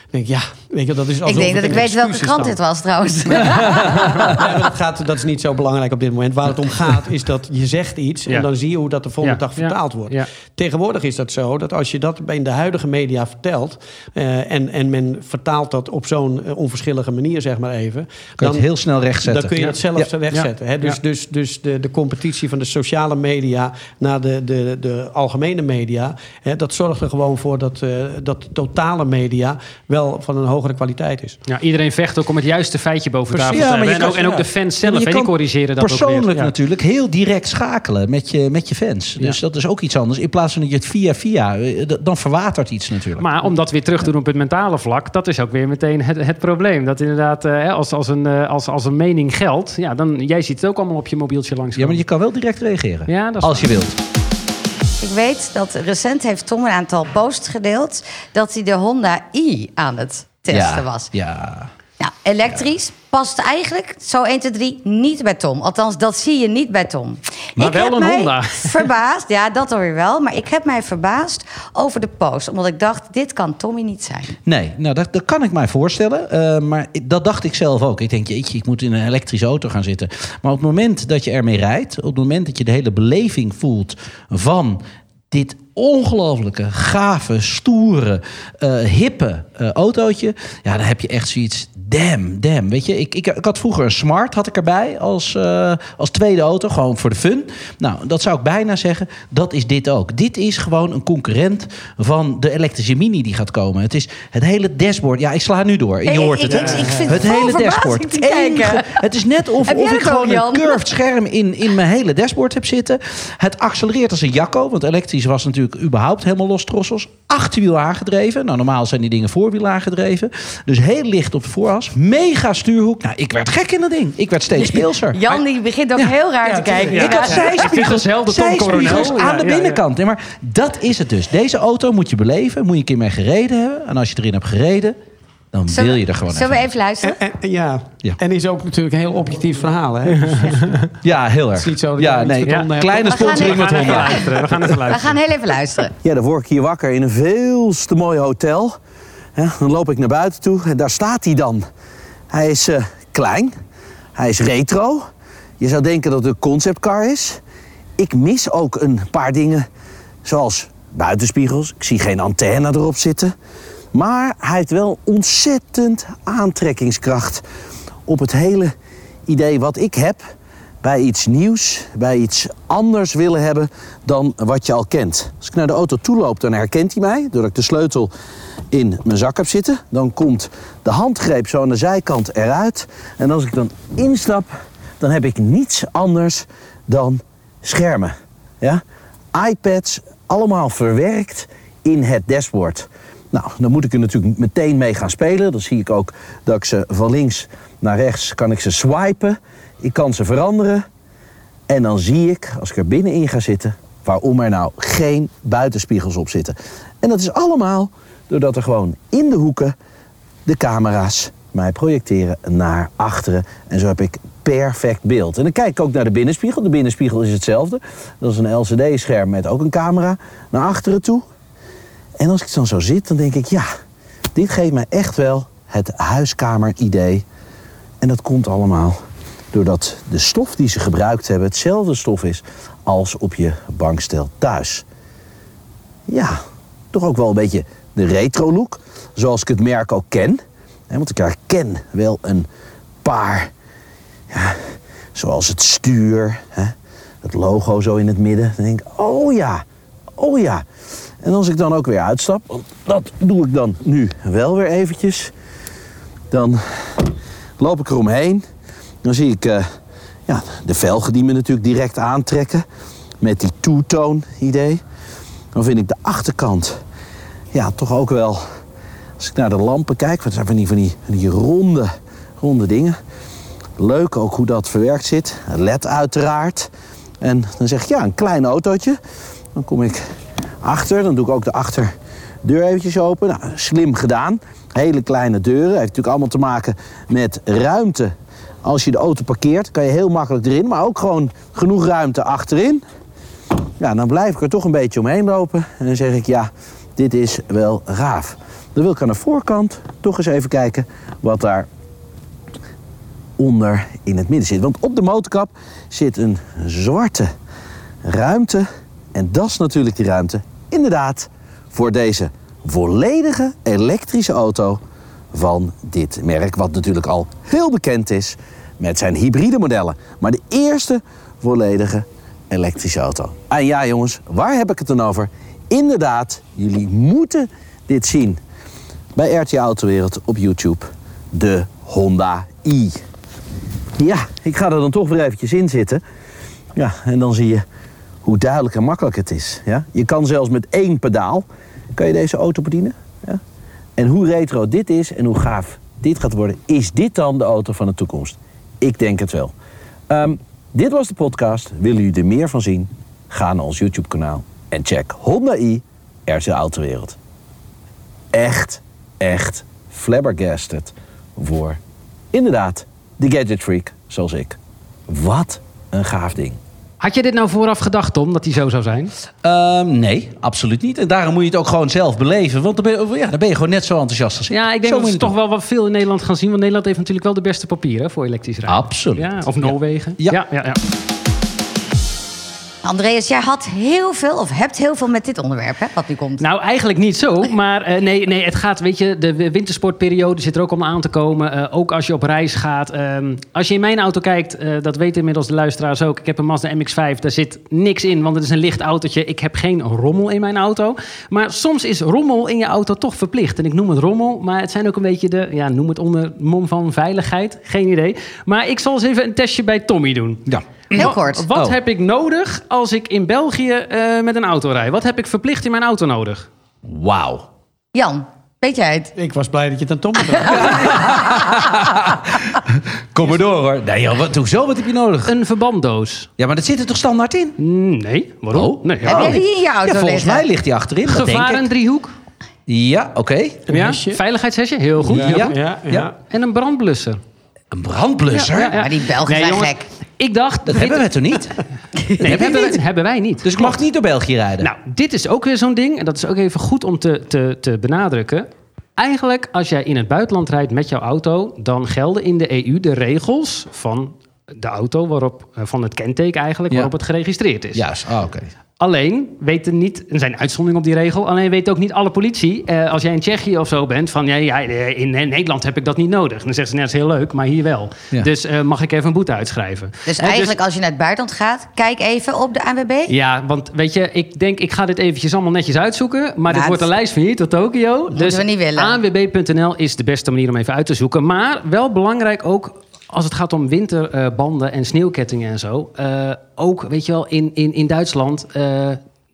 Ik denk, ja, weet je, dat is Ik alsof denk dat ik een weet welke krant dit was trouwens. Ja, dat, gaat, dat is niet zo belangrijk op dit moment. Waar het om gaat is dat je zegt iets... Ja. en dan zie je hoe dat de volgende Ja, dag ja, vertaald wordt. ja. Tegenwoordig is dat zo dat als je dat in de huidige media vertelt... eh, en, en men vertaalt dat op zo'n eh, onverschillige manier, zeg maar even... Kan je het heel snel rechtzetten. Dan kun je Ja. het zelf Ja. wegzetten. Hè? Dus, Ja. dus, dus de, de competitie van de sociale media naar de, de, de algemene media... Hè, dat zorgt er gewoon voor dat, eh, dat de totale media wel van een hogere kwaliteit is. Ja, iedereen vecht ook om het juiste feitje boven Precies. tafel te hebben. En ook, en ook de fans zelf, die kan corrigeren dat ook persoonlijk weer. Ja. natuurlijk heel direct schakelen met je, met je fans. Dus dat is ook iets anders. In plaats van dat je het via via, eh, dan verwatert iets natuurlijk. Maar om dat weer terug te doen op het mentale vlak, dat is ook weer meteen het, het probleem. Dat inderdaad, eh, hè, als, als, een, eh, als, als een mening geldt, ja, dan, jij ziet het ook allemaal op je mobieltje langs. ja, maar je kan wel direct reageren. Ja, dat is als je wilt. Ik weet dat recent heeft Tom een aantal posts gedeeld... dat hij de Honda i aan het testen ja, was. Ja. Nou, elektrisch past eigenlijk, zo 1, 2, 3, niet bij Tom. Althans, dat zie je niet bij Tom. Maar wel heb een mij Honda. verbaasd, ja, dat alweer wel. Maar ik heb mij verbaasd over de post. Omdat ik dacht, dit kan Tommy niet zijn. Nee, nou dat, dat kan ik mij voorstellen. Eh, maar ik- dat dacht ik zelf ook. Ik denk, jeetje, ik moet in een elektrische auto gaan zitten. Maar op het moment dat je ermee rijdt, op het moment dat je de hele beleving voelt van dit ongelooflijke, gave, stoere, eh, hippe eh, autootje. Ja, dan heb je echt zoiets. Damn, damn. Weet je, ik, ik, ik had vroeger een Smart had ik erbij als, eh, als tweede auto, gewoon voor de fun. Nou, dat zou ik bijna zeggen. Dat is dit ook. Dit is gewoon een concurrent van de elektrische Mini die gaat komen. Het is het hele dashboard. Ja, ik sla nu door. Je hoort het. ik- ik vind het hele dashboard. te kijken. Het is net of, ik gewoon een curved scherm in, in mijn hele dashboard heb zitten. Het accelereert als een jacco. Want elektrisch was natuurlijk überhaupt helemaal los trossels. Achterwiel aangedreven. Nou, normaal zijn die dingen voorwiel aangedreven. Dus heel licht op de vooras. Mega stuurhoek. Nou, ik werd gek in dat ding. Ik werd steeds speelser. Jan die begint ook Ja. heel raar te kijken. Ja. Ik had zijspiegels, zijspiegels Coronel. aan de binnenkant. Nee, maar dat is het dus. Deze auto moet je beleven. Moet je een keer mee gereden hebben. En als je erin hebt gereden, dan Zullen- wil je er gewoon Zullen we even. luisteren? En, en- ja. Ja. en is ook natuurlijk een heel objectief verhaal. Hè? Dus Ja, heel erg. is niet zo dat ja, nee, kleine We gaan sponsoring even- met We gaan even luisteren. We gaan heel even luisteren. Ja, dan word ik hier wakker in een veel te mooi hotel. Ja, dan loop ik naar buiten toe en daar staat hij dan. Hij is eh, klein, hij is retro. Je zou denken dat het een conceptcar is. Ik mis ook een paar dingen, zoals buitenspiegels. Ik zie geen antenne erop zitten. Maar hij heeft wel ontzettend aantrekkingskracht op het hele idee wat ik heb bij iets nieuws, bij iets anders willen hebben dan wat je al kent. Als ik naar de auto toe loop, dan herkent hij mij, doordat ik de sleutel in mijn zak heb zitten. Dan komt de handgreep zo aan de zijkant eruit. En als ik dan instap, dan heb ik niets anders dan schermen. Ja? iPads, allemaal verwerkt in het dashboard. Nou, dan moet ik er natuurlijk meteen mee gaan spelen. Dan zie ik ook dat ik ze van links naar rechts kan ik ze swipen. Ik kan ze veranderen. En dan zie ik, als ik er binnenin ga zitten, waarom er nou geen buitenspiegels op zitten. En dat is allemaal doordat er gewoon in de hoeken de camera's mij projecteren naar achteren. En zo heb ik perfect beeld. En dan kijk ik ook naar de binnenspiegel. De binnenspiegel is hetzelfde. Dat is een LCD-scherm met ook een camera naar achteren toe. En als ik dan zo zit, dan denk ik, ja, dit geeft mij echt wel het huiskamer-idee. En dat komt allemaal doordat de stof die ze gebruikt hebben hetzelfde stof is als op je bankstel thuis. Ja, toch ook wel een beetje de retro-look, zoals ik het merk ook ken. Want ik herken wel een paar, ja, zoals het stuur, het logo zo in het midden. Dan denk ik, oh ja, oh ja. En als ik dan ook weer uitstap, want dat doe ik dan nu wel weer eventjes. Dan loop ik eromheen. Dan zie ik eh, ja, de velgen die me natuurlijk direct aantrekken. Met die two-tone idee. Dan vind ik de achterkant ja, toch ook wel... Als ik naar de lampen kijk, wat zijn van die, van die, ronde, ronde dingen. Leuk ook hoe dat verwerkt zit. LED uiteraard. En dan zeg ik, ja, een klein autootje. Dan kom ik achter, dan doe ik ook de achterdeur eventjes open. Nou, slim gedaan. Hele kleine deuren. Heeft natuurlijk allemaal te maken met ruimte. Als je de auto parkeert, kan je heel makkelijk erin. Maar ook gewoon genoeg ruimte achterin. Ja, dan blijf ik er toch een beetje omheen lopen. En dan zeg ik, ja, dit is wel gaaf. Dan wil ik aan de voorkant toch eens even kijken wat daar onder in het midden zit. Want op de motorkap zit een zwarte ruimte. En dat is natuurlijk die ruimte, inderdaad, voor deze volledige elektrische auto van dit merk. Wat natuurlijk al heel bekend is met zijn hybride modellen. Maar de eerste volledige elektrische auto. En ja jongens, waar heb ik het dan over? Inderdaad, jullie moeten dit zien bij RT Autowereld op YouTube. De Honda i. Ja, ik ga er dan toch weer eventjes in zitten. Ja, en dan zie je hoe duidelijk en makkelijk het is. Ja? Je kan zelfs met één pedaal kan je deze auto bedienen. Ja? En hoe retro dit is en hoe gaaf dit gaat worden, is dit dan de auto van de toekomst? Ik denk het wel. Ehm, dit was de podcast. Willen jullie er meer van zien? Ga naar ons YouTube kanaal en check Honda i RC Autowereld. Echt, echt flabbergasted voor Inderdaad, de gadget freak, zoals ik. Wat een gaaf ding. Had je dit nou vooraf gedacht, Tom, dat hij zo zou zijn? Ehm, nee, absoluut niet. En daarom moet je het ook gewoon zelf beleven. Want dan ben je, ja, dan ben je gewoon net zo enthousiast als ik. Ja, ik denk Zo dat we toch wel wat veel in Nederland gaan zien. Want Nederland heeft natuurlijk wel de beste papieren voor elektrisch rijden. Absoluut. Ja, of Noorwegen. Ja. ja, ja, ja. Andreas, jij had heel veel, of hebt heel veel met dit onderwerp, hè, wat nu komt. Nou, eigenlijk niet zo. Maar eh, nee, nee, het gaat, weet je, de wintersportperiode zit er ook om aan te komen. Eh, ook als je op reis gaat. Ehm, als je in mijn auto kijkt, eh, dat weten inmiddels de luisteraars ook. Ik heb een Mazda MX-5, daar zit niks in, want het is een licht autootje. Ik heb geen rommel in mijn auto. Maar soms is rommel in je auto toch verplicht. En ik noem het rommel, maar het zijn ook een beetje de, ja, noem het onder mom van veiligheid. Geen idee. Maar ik zal eens even een testje bij Tommy doen. Ja. Heel kort. Wat Oh. heb ik nodig als ik in België eh, met een auto rijd? Wat heb ik verplicht in mijn auto nodig? Wauw. Jan, weet jij het? Ik was blij dat je het aan Tom. Kom maar door hoor. Nee joh, wat, hoezo? Wat heb je nodig? Een verbanddoos. Ja, maar dat zit er toch standaard in? Mm, Nee, waarom? Oh. Nee, Heb jij die in je auto Ja, volgens liggen? mij ligt die achterin. dat denk ik. Gevarendriehoek. Ja, oké. Een Ja, hesje. veiligheidshesje, heel goed. Ja. Ja, ja, Ja. En een brandblusser. Een brandblusser? Ja, ja. Maar die Belgen Nee, zijn jongens, gek. Ik dacht... Dat hebben we toch niet? Nee, hebben, niet. hebben wij niet. Dus ik mag niet door België rijden? Nou, dit is ook weer zo'n ding. En dat is ook even goed om te, te, te benadrukken. Eigenlijk, als jij in het buitenland rijdt met jouw auto... dan gelden in de EU de regels van de auto... Waarop, eh, van het kenteken eigenlijk, Ja. waarop het geregistreerd is. Juist, ah, oké. Alleen weten niet, er zijn uitzonderingen op die regel, alleen weet ook niet alle politie, eh, als jij in Tsjechië of zo bent, van ja, ja, eh, in Nederland heb ik dat niet nodig. Dan zeggen ze, net is heel leuk, maar hier wel. Ja. Dus eh, mag ik even een boete uitschrijven? Dus Hè, eigenlijk als je naar het buitenland gaat, kijk even op de ANWB. Ja, want weet je, ik denk, ik ga dit eventjes allemaal netjes uitzoeken. Maar dit Nou, wordt een lijst van hier tot Tokio. Dus we niet willen. ANWB.nl is de beste manier om even uit te zoeken. Maar wel belangrijk ook als het gaat om winterbanden en sneeuwkettingen en zo. eh, ook, weet je wel, in, in, in Duitsland... eh,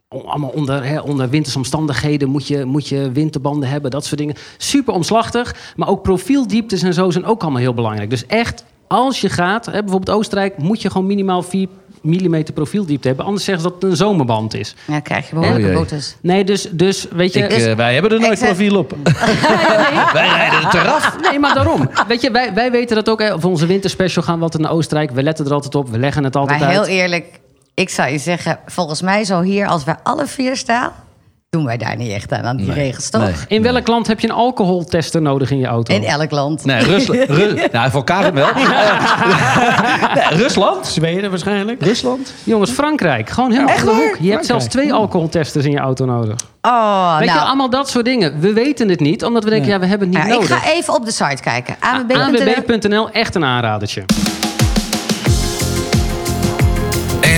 allemaal onder, hè, onder wintersomstandigheden moet je, moet je winterbanden hebben, dat soort dingen. Super omslachtig, maar ook profieldieptes en zo zijn ook allemaal heel belangrijk. Dus echt, als je gaat, hè, bijvoorbeeld Oostenrijk, moet je gewoon minimaal 4 mm profieldiepte hebben. Anders zeggen ze dat het een zomerband is. Ja, krijg je behoorlijke Oh boetes. Nee, dus, dus weet je... Ik, eh, wij hebben er nooit profiel op. wij rijden het eraf. Nee, maar daarom. Weet je, wij, wij weten dat ook. Hè, voor onze winterspecial gaan we altijd naar Oostenrijk. We letten er altijd op. We leggen het altijd Maar heel uit. eerlijk, ik zou je zeggen, volgens mij zo hier, als wij alle vier staan, doen wij daar niet echt aan, aan die regels, toch? Nee. In welk land heb je een alcoholtester nodig in je auto? In elk land. Nee, Rusland. Ru nou, voor Karen wel. Nee, Rusland. Zweden waarschijnlijk. Rusland. Jongens, Frankrijk. Gewoon helemaal Echt hoek. Je hebt zelfs twee alcoholtesters in je auto nodig. Oh, Weet je, nou. allemaal dat soort dingen. We weten het niet, omdat we denken, ja, we hebben het niet Ja, ik nodig. ga even op de site kijken. ANWB.nl. ANWB.nl, echt een aanradertje.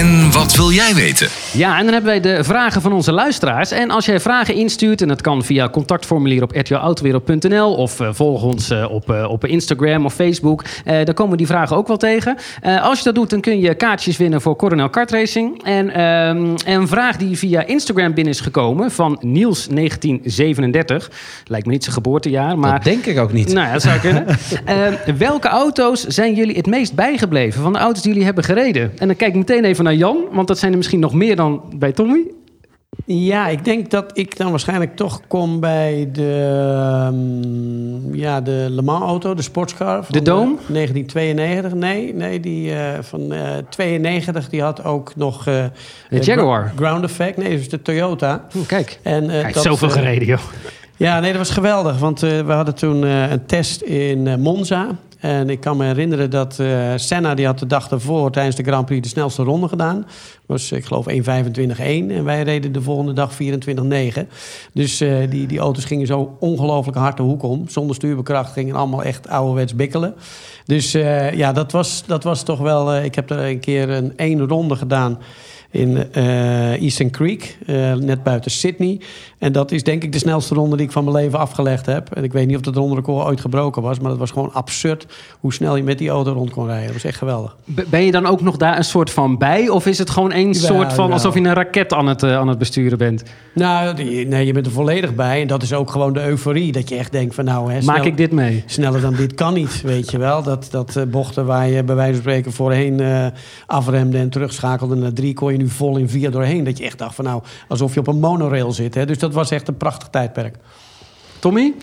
En wat wil jij weten? Ja, en dan hebben wij de vragen van onze luisteraars. En als jij vragen instuurt, en dat kan via contactformulier op rtlautowereld.nl of eh, volg ons eh, op, eh, op Instagram of Facebook. Eh dan komen we die vragen ook wel tegen. Eh, als je dat doet, dan kun je kaartjes winnen voor Coronel Kart Racing. En ehm, een vraag die via Instagram binnen is gekomen van Niels1937. Lijkt me niet zijn geboortejaar, maar... Dat denk ik ook niet. Nou, ja, dat zou kunnen. Eh, welke auto's zijn jullie het meest bijgebleven van de auto's die jullie hebben gereden? En dan kijk ik meteen even naar Jan, want dat zijn er misschien nog meer dan bij Tommy. Ja, ik denk dat ik dan waarschijnlijk toch kom bij de, ehm, ja, de Le Mans auto, de sportscar. Van De Dome? 1992. Nee, nee die eh, van eh 92 die had ook nog... eh, De eh, Jaguar. Ground effect. Nee, dus de Toyota. Kijk, En, eh, dat, zoveel eh, gereden, joh. Ja, nee, dat was geweldig. Want eh, we hadden toen eh, een test in eh, Monza. En ik kan me herinneren dat Senna die had de dag daarvoor tijdens de Grand Prix de snelste ronde gedaan. Was, ik geloof, 1.25.1. En wij reden de volgende dag 24.9. Dus die, die auto's gingen zo ongelooflijk hard de hoek om. Zonder stuurbekracht gingen allemaal echt ouderwets bikkelen. Dus ja, dat was, dat was toch wel... ik heb er een keer een één ronde gedaan in eh, Eastern Creek, eh, net buiten Sydney. En dat is denk ik de snelste ronde die ik van mijn leven afgelegd heb. En ik weet niet of dat ronderecord ooit gebroken was, maar het was gewoon absurd hoe snel je met die auto rond kon rijden. Dat was echt geweldig. Ben je dan ook nog daar een soort van bij? Of is het gewoon een Jawel, soort van alsof je een raket aan het, eh, aan het besturen bent? Nou, nee, je bent er volledig bij. En dat is ook gewoon de euforie. Dat je echt denkt van nou, hè, Maak ik dit mee? Sneller dan dit kan niet, weet je wel. Dat, dat bochten waar je bij wijze van spreken voorheen afremde en terugschakelde naar drie, kon je nu vol in vier doorheen. Dat je echt dacht van nou, alsof je op een monorail zit. Hè. Dus dat was echt een prachtig tijdperk. Tommy?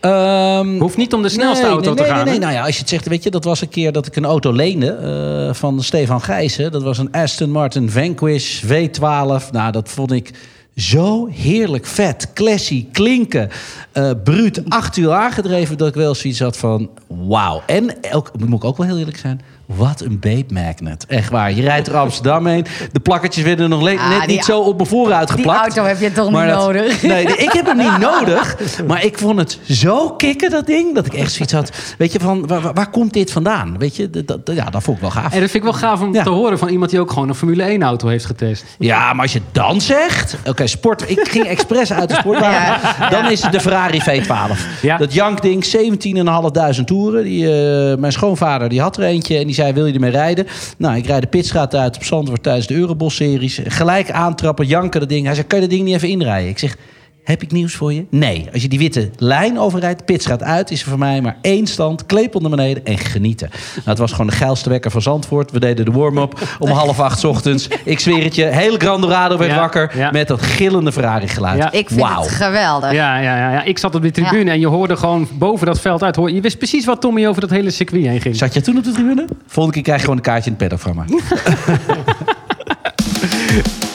Ehm, Hoeft niet om de snelste nee, auto nee, te nee, gaan. Nee, nee, nou ja, als je het zegt, weet je, dat was een keer dat ik een auto leende eh, van Stefan Gijzen. Dat was een Aston Martin Vanquish V12. Nou, dat vond ik zo heerlijk vet, classy, klinken, eh bruut, acht uur aangedreven, dat ik wel zoiets had van, wauw. En ook, moet ik ook wel heel eerlijk zijn. Wat een babe magnet. Echt waar. Je rijdt er Amsterdam heen. De plakkertjes werden nog Ah, net die niet zo op mijn voorruit Die geplakt. auto heb je toch niet dat- nodig? Nee, ik heb hem niet nodig. Maar ik vond het zo kicken, dat ding. Dat ik echt zoiets had. Weet je, van waar, waar- komt dit vandaan? Weet je, dat, dat- ja, dat vond ik wel gaaf. En dat vind ik wel gaaf om Ja. te horen van iemand die ook gewoon een Formule 1 auto heeft getest. Ja, maar als je dan zegt... Oké, sport... Ik ging expres uit de sportwagen. Dan is het de Ferrari V12. Ja. Dat jankding, 17.500 toeren. Die, eh, mijn schoonvader die had er eentje en die zei, wil je ermee rijden? Nou, ik rijd de pitstraat uit op Zandvoort tijdens de Eurobos-series. Gelijk aantrappen, janken dat ding. Hij zei, kan je dat ding niet even inrijden? Ik zeg... Heb ik nieuws voor je? Nee. Als je die witte lijn overrijdt, pitstraat uit, is er voor mij maar één stand. Klepel naar beneden en genieten. Nou, het was gewoon de geilste wekker van Zandvoort. We deden de warm-up om half acht 's ochtends. Ik zweer het je, hele Gran Dorado werd Ja, wakker ja. met dat gillende Ferrari-geluid. Ja. Ik vind het geweldig. Ja, ja, ja, ja, ik zat op de tribune en je hoorde gewoon boven dat veld uit. Hoor, je wist precies wat Tommy over dat hele circuit heen ging. Zat jij toen op de tribune? Volgende keer krijg je gewoon een kaartje in het paddock van me.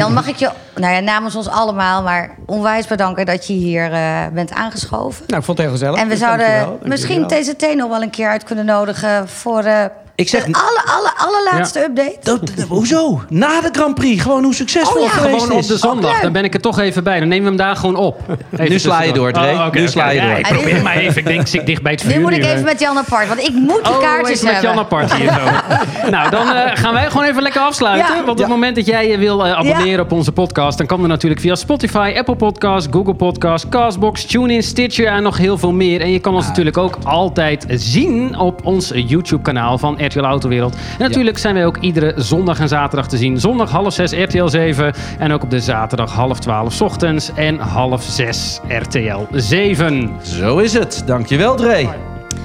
Jan, mag ik je nou ja, namens ons allemaal maar onwijs bedanken dat je hier eh, bent aangeschoven. Nou, ik vond het heel gezellig. En we zouden dankjewel. misschien TCT nog wel een keer uit kunnen nodigen voor eh, Ik zeg- de alle, alle, allerlaatste update. Dat, dat- hoezo? Na de Grand Prix. Gewoon hoe succesvol Oh ja, geweest Gewoon op de zondag, leuk. dan ben ik er toch even bij. Dan nemen we hem daar gewoon op. Even Nu sla je door, Dre. Oh, oké, Nu sla je Ja, door. ik probeer maar even. Ik denk, ik zit dicht bij het vuur Nu moet ik even met Jan apart, want ik moet die Oh, kaartjes even met hebben. Jan apart hier zo. nou, dan eh, gaan wij gewoon even lekker afsluiten. Ja. Want op het moment dat jij je wil eh, abonneren Ja. op onze podcast... dan kan dat natuurlijk via Spotify, Apple Podcasts, Google Podcasts... Castbox, TuneIn, Stitcher en nog heel veel meer. En je kan ons natuurlijk ook altijd zien op ons YouTube-kanaal van RTL Autowereld. En natuurlijk zijn wij ook iedere zondag en zaterdag te zien. Zondag half zes RTL 7 en ook op de zaterdag half twaalf 's ochtends... en half zes RTL 7. Zo is het. Dankjewel, Dre.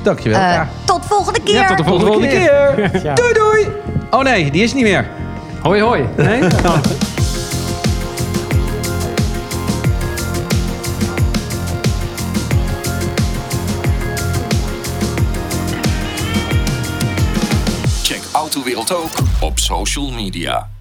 Dankjewel. Eh, Ja. tot volgende keer. Ja, tot de Tot de volgende volgende keer. keer. Doei, doei. Oh nee, die is niet meer. Hoi, hoi. Nee? Autowereld ook op social media.